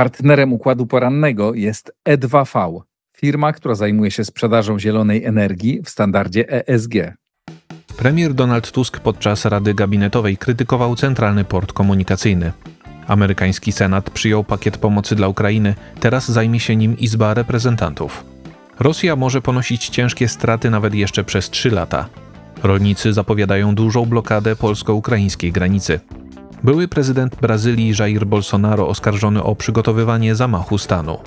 Partnerem układu porannego jest E2V, firma, która zajmuje się sprzedażą zielonej energii w standardzie ESG. Premier Donald Tusk podczas Rady Gabinetowej krytykował centralny port komunikacyjny. Amerykański Senat przyjął pakiet pomocy dla Ukrainy, teraz zajmie się nim Izba Reprezentantów. Rosja może ponosić ciężkie straty nawet jeszcze przez trzy lata. Rolnicy zapowiadają dużą blokadę polsko-ukraińskiej granicy. Były prezydent Brazylii Jair Bolsonaro oskarżony o przygotowywanie zamachu stanu.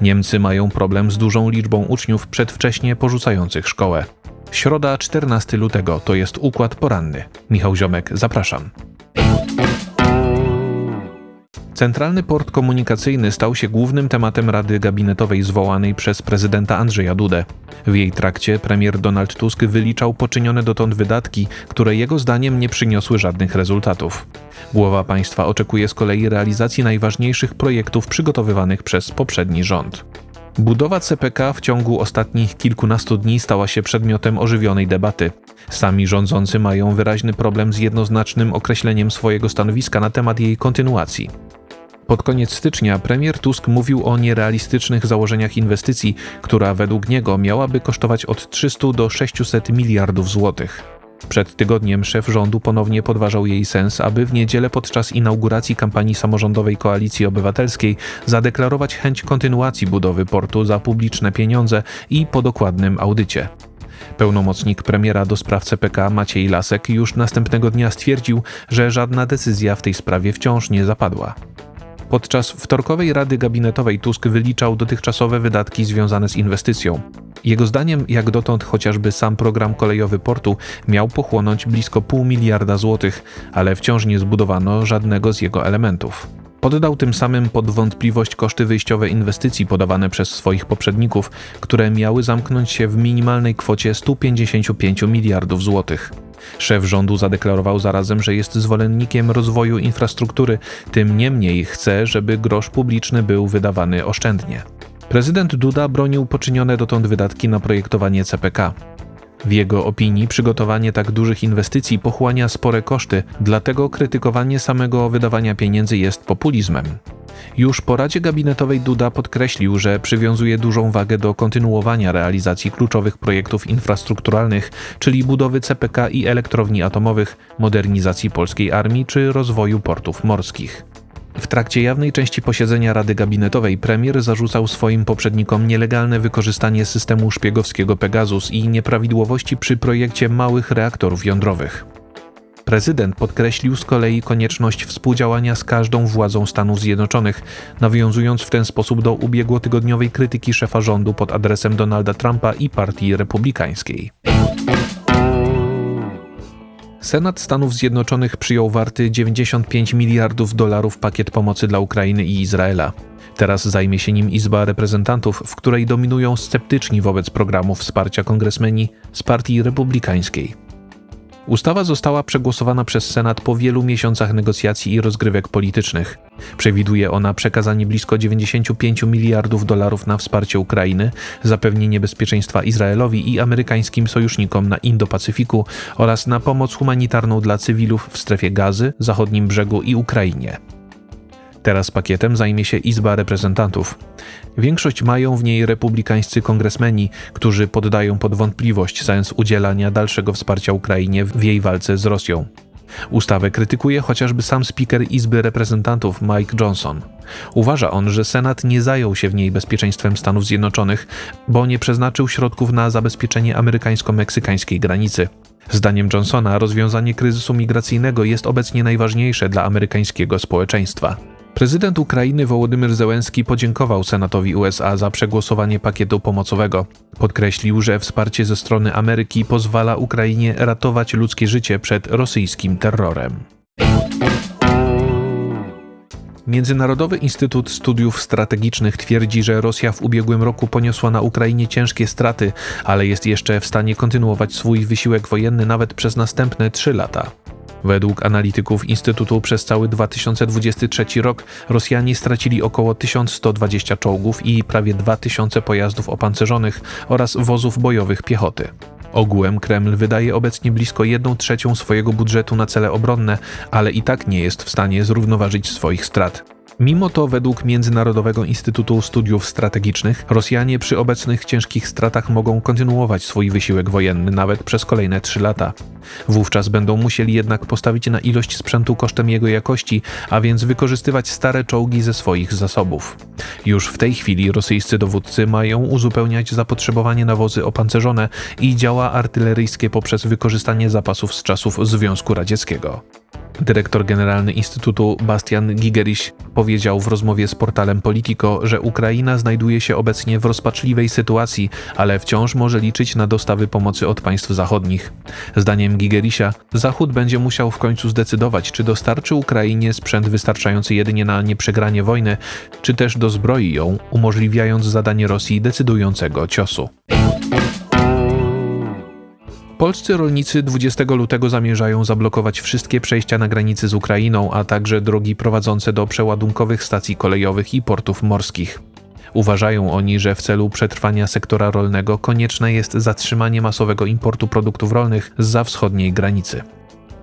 Niemcy mają problem z dużą liczbą uczniów przedwcześnie porzucających szkołę. Środa 14 lutego to jest układ poranny. Michał Ziomek, zapraszam. Centralny port komunikacyjny stał się głównym tematem Rady Gabinetowej zwołanej przez prezydenta Andrzeja Dudę. W jej trakcie premier Donald Tusk wyliczał poczynione dotąd wydatki, które jego zdaniem nie przyniosły żadnych rezultatów. Głowa państwa oczekuje z kolei realizacji najważniejszych projektów przygotowywanych przez poprzedni rząd. Budowa CPK w ciągu ostatnich kilkunastu dni stała się przedmiotem ożywionej debaty. Sami rządzący mają wyraźny problem z jednoznacznym określeniem swojego stanowiska na temat jej kontynuacji. Pod koniec stycznia premier Tusk mówił o nierealistycznych założeniach inwestycji, która według niego miałaby kosztować od 300 do 600 miliardów złotych. Przed tygodniem szef rządu ponownie podważał jej sens, aby w niedzielę podczas inauguracji kampanii samorządowej Koalicji Obywatelskiej zadeklarować chęć kontynuacji budowy portu za publiczne pieniądze i po dokładnym audycie. Pełnomocnik premiera do spraw CPK Maciej Lasek już następnego dnia stwierdził, że żadna decyzja w tej sprawie wciąż nie zapadła. Podczas wtorkowej Rady Gabinetowej Tusk wyliczał dotychczasowe wydatki związane z inwestycją. Jego zdaniem, jak dotąd chociażby sam program kolejowy portu miał pochłonąć blisko pół miliarda złotych, ale wciąż nie zbudowano żadnego z jego elementów. Poddał tym samym pod wątpliwość koszty wyjściowe inwestycji podawane przez swoich poprzedników, które miały zamknąć się w minimalnej kwocie 155 miliardów złotych. Szef rządu zadeklarował zarazem, że jest zwolennikiem rozwoju infrastruktury, tym niemniej chce, żeby grosz publiczny był wydawany oszczędnie. Prezydent Duda bronił poczynione dotąd wydatki na projektowanie CPK. W jego opinii przygotowanie tak dużych inwestycji pochłania spore koszty, dlatego krytykowanie samego wydawania pieniędzy jest populizmem. Już po Radzie Gabinetowej Duda podkreślił, że przywiązuje dużą wagę do kontynuowania realizacji kluczowych projektów infrastrukturalnych, czyli budowy CPK i elektrowni atomowych, modernizacji polskiej armii czy rozwoju portów morskich. W trakcie jawnej części posiedzenia Rady Gabinetowej premier zarzucał swoim poprzednikom nielegalne wykorzystanie systemu szpiegowskiego Pegasus i nieprawidłowości przy projekcie małych reaktorów jądrowych. Prezydent podkreślił z kolei konieczność współdziałania z każdą władzą Stanów Zjednoczonych, nawiązując w ten sposób do ubiegłotygodniowej krytyki szefa rządu pod adresem Donalda Trumpa i Partii Republikańskiej. Senat Stanów Zjednoczonych przyjął warty 95 miliardów dolarów pakiet pomocy dla Ukrainy i Izraela. Teraz zajmie się nim Izba Reprezentantów, w której dominują sceptyczni wobec programu wsparcia kongresmeni z Partii Republikańskiej. Ustawa została przegłosowana przez Senat po wielu miesiącach negocjacji i rozgrywek politycznych. Przewiduje ona przekazanie blisko 95 miliardów dolarów na wsparcie Ukrainy, zapewnienie bezpieczeństwa Izraelowi i amerykańskim sojusznikom na Indo-Pacyfiku oraz na pomoc humanitarną dla cywilów w strefie gazy, zachodnim brzegu i Ukrainie. Teraz pakietem zajmie się Izba Reprezentantów. Większość mają w niej republikańscy kongresmeni, którzy poddają pod wątpliwość sens udzielania dalszego wsparcia Ukrainie w jej walce z Rosją. Ustawę krytykuje chociażby sam speaker Izby Reprezentantów Mike Johnson. Uważa on, że Senat nie zajął się w niej bezpieczeństwem Stanów Zjednoczonych, bo nie przeznaczył środków na zabezpieczenie amerykańsko-meksykańskiej granicy. Zdaniem Johnsona rozwiązanie kryzysu migracyjnego jest obecnie najważniejsze dla amerykańskiego społeczeństwa. Prezydent Ukrainy Wołodymyr Zełenski podziękował Senatowi USA za przegłosowanie pakietu pomocowego. Podkreślił, że wsparcie ze strony Ameryki pozwala Ukrainie ratować ludzkie życie przed rosyjskim terrorem. Międzynarodowy Instytut Studiów Strategicznych twierdzi, że Rosja w ubiegłym roku poniosła na Ukrainie ciężkie straty, ale jest jeszcze w stanie kontynuować swój wysiłek wojenny nawet przez następne trzy lata. Według analityków Instytutu przez cały 2023 rok Rosjanie stracili około 1120 czołgów i prawie 2000 pojazdów opancerzonych oraz wozów bojowych piechoty. Ogółem Kreml wydaje obecnie blisko 1 trzecią swojego budżetu na cele obronne, ale i tak nie jest w stanie zrównoważyć swoich strat. Mimo to, według Międzynarodowego Instytutu Studiów Strategicznych, Rosjanie przy obecnych ciężkich stratach mogą kontynuować swój wysiłek wojenny nawet przez kolejne trzy lata. Wówczas będą musieli jednak postawić na ilość sprzętu kosztem jego jakości, a więc wykorzystywać stare czołgi ze swoich zasobów. Już w tej chwili rosyjscy dowódcy mają uzupełniać zapotrzebowanie na wozy opancerzone i działa artyleryjskie poprzez wykorzystanie zapasów z czasów Związku Radzieckiego. Dyrektor generalny Instytutu Bastian Gigerich powiedział w rozmowie z portalem Politico, że Ukraina znajduje się obecnie w rozpaczliwej sytuacji, ale wciąż może liczyć na dostawy pomocy od państw zachodnich. Zdaniem Gigerisia, Zachód będzie musiał w końcu zdecydować, czy dostarczy Ukrainie sprzęt wystarczający jedynie na nieprzegranie wojny, czy też dozbroi ją, umożliwiając zadanie Rosji decydującego ciosu. Polscy rolnicy 20 lutego zamierzają zablokować wszystkie przejścia na granicy z Ukrainą, a także drogi prowadzące do przeładunkowych stacji kolejowych i portów morskich. Uważają oni, że w celu przetrwania sektora rolnego konieczne jest zatrzymanie masowego importu produktów rolnych za wschodniej granicy.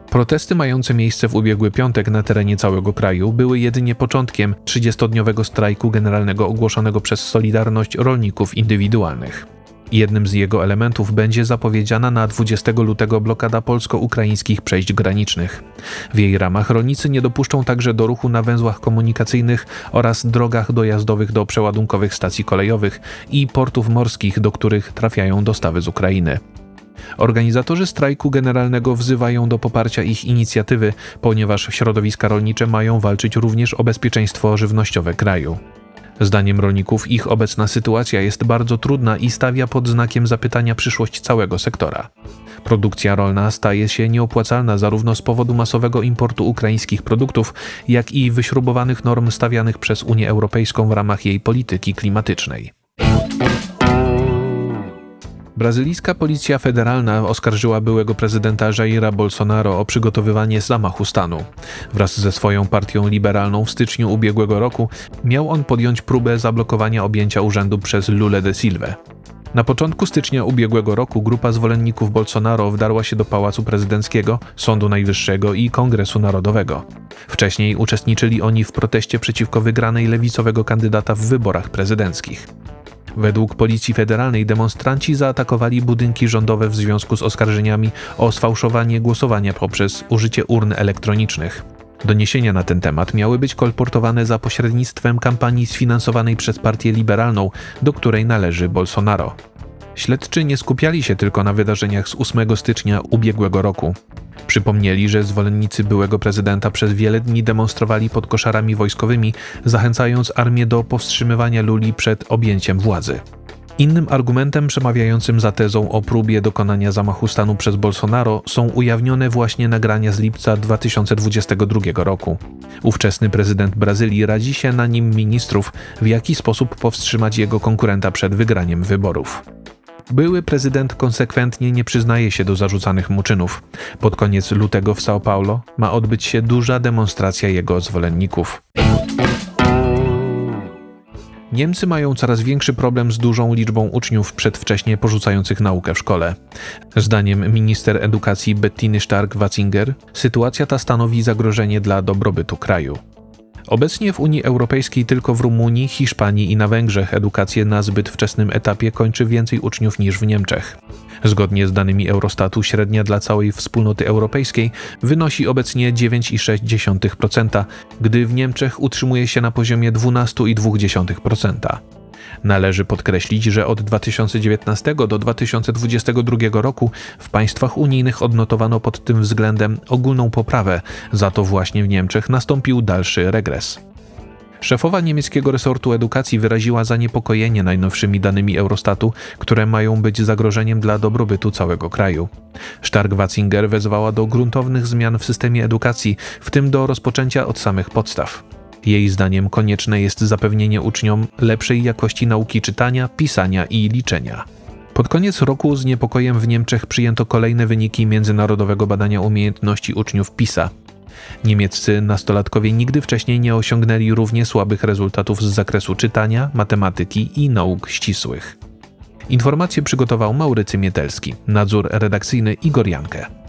Protesty mające miejsce w ubiegły piątek na terenie całego kraju były jedynie początkiem 30-dniowego strajku generalnego ogłoszonego przez Solidarność Rolników Indywidualnych. Jednym z jego elementów będzie zapowiedziana na 20 lutego blokada polsko-ukraińskich przejść granicznych. W jej ramach rolnicy nie dopuszczą także do ruchu na węzłach komunikacyjnych oraz drogach dojazdowych do przeładunkowych stacji kolejowych i portów morskich, do których trafiają dostawy z Ukrainy. Organizatorzy strajku generalnego wzywają do poparcia ich inicjatywy, ponieważ środowiska rolnicze mają walczyć również o bezpieczeństwo żywnościowe kraju. Zdaniem rolników ich obecna sytuacja jest bardzo trudna i stawia pod znakiem zapytania przyszłość całego sektora. Produkcja rolna staje się nieopłacalna zarówno z powodu masowego importu ukraińskich produktów, jak i wyśrubowanych norm stawianych przez Unię Europejską w ramach jej polityki klimatycznej. Brazylijska policja federalna oskarżyła byłego prezydenta Jaira Bolsonaro o przygotowywanie zamachu stanu. Wraz ze swoją partią liberalną w styczniu ubiegłego roku miał on podjąć próbę zablokowania objęcia urzędu przez Lula de Silva. Na początku stycznia ubiegłego roku grupa zwolenników Bolsonaro wdarła się do Pałacu Prezydenckiego, Sądu Najwyższego i Kongresu Narodowego. Wcześniej uczestniczyli oni w proteście przeciwko wygranej lewicowego kandydata w wyborach prezydenckich. Według Policji Federalnej demonstranci zaatakowali budynki rządowe w związku z oskarżeniami o sfałszowanie głosowania poprzez użycie urn elektronicznych. Doniesienia na ten temat miały być kolportowane za pośrednictwem kampanii sfinansowanej przez Partię Liberalną, do której należy Bolsonaro. Śledczy nie skupiali się tylko na wydarzeniach z 8 stycznia ubiegłego roku. Przypomnieli, że zwolennicy byłego prezydenta przez wiele dni demonstrowali pod koszarami wojskowymi, zachęcając armię do powstrzymywania Luli przed objęciem władzy. Innym argumentem przemawiającym za tezą o próbie dokonania zamachu stanu przez Bolsonaro są ujawnione właśnie nagrania z lipca 2022 roku. Ówczesny prezydent Brazylii radzi się na nim ministrów, w jaki sposób powstrzymać jego konkurenta przed wygraniem wyborów. Były prezydent konsekwentnie nie przyznaje się do zarzucanych mu czynów. Pod koniec lutego w São Paulo ma odbyć się duża demonstracja jego zwolenników. Niemcy mają coraz większy problem z dużą liczbą uczniów przedwcześnie porzucających naukę w szkole. Zdaniem minister edukacji Bettiny Stark-Watzinger sytuacja ta stanowi zagrożenie dla dobrobytu kraju. Obecnie w Unii Europejskiej tylko w Rumunii, Hiszpanii i na Węgrzech edukację na zbyt wczesnym etapie kończy więcej uczniów niż w Niemczech. Zgodnie z danymi Eurostatu średnia dla całej wspólnoty europejskiej wynosi obecnie 9,6%, gdy w Niemczech utrzymuje się na poziomie 12,2%. Należy podkreślić, że od 2019 do 2022 roku w państwach unijnych odnotowano pod tym względem ogólną poprawę, za to właśnie w Niemczech nastąpił dalszy regres. Szefowa niemieckiego resortu edukacji wyraziła zaniepokojenie najnowszymi danymi Eurostatu, które mają być zagrożeniem dla dobrobytu całego kraju. Stark-Watzinger wezwała do gruntownych zmian w systemie edukacji, w tym do rozpoczęcia od samych podstaw. Jej zdaniem konieczne jest zapewnienie uczniom lepszej jakości nauki czytania, pisania i liczenia. Pod koniec roku z niepokojem w Niemczech przyjęto kolejne wyniki międzynarodowego badania umiejętności uczniów PISA. Niemieccy nastolatkowie nigdy wcześniej nie osiągnęli równie słabych rezultatów z zakresu czytania, matematyki i nauk ścisłych. Informacje przygotował Maurycy Mietelski, nadzór redakcyjny Igor Jankę.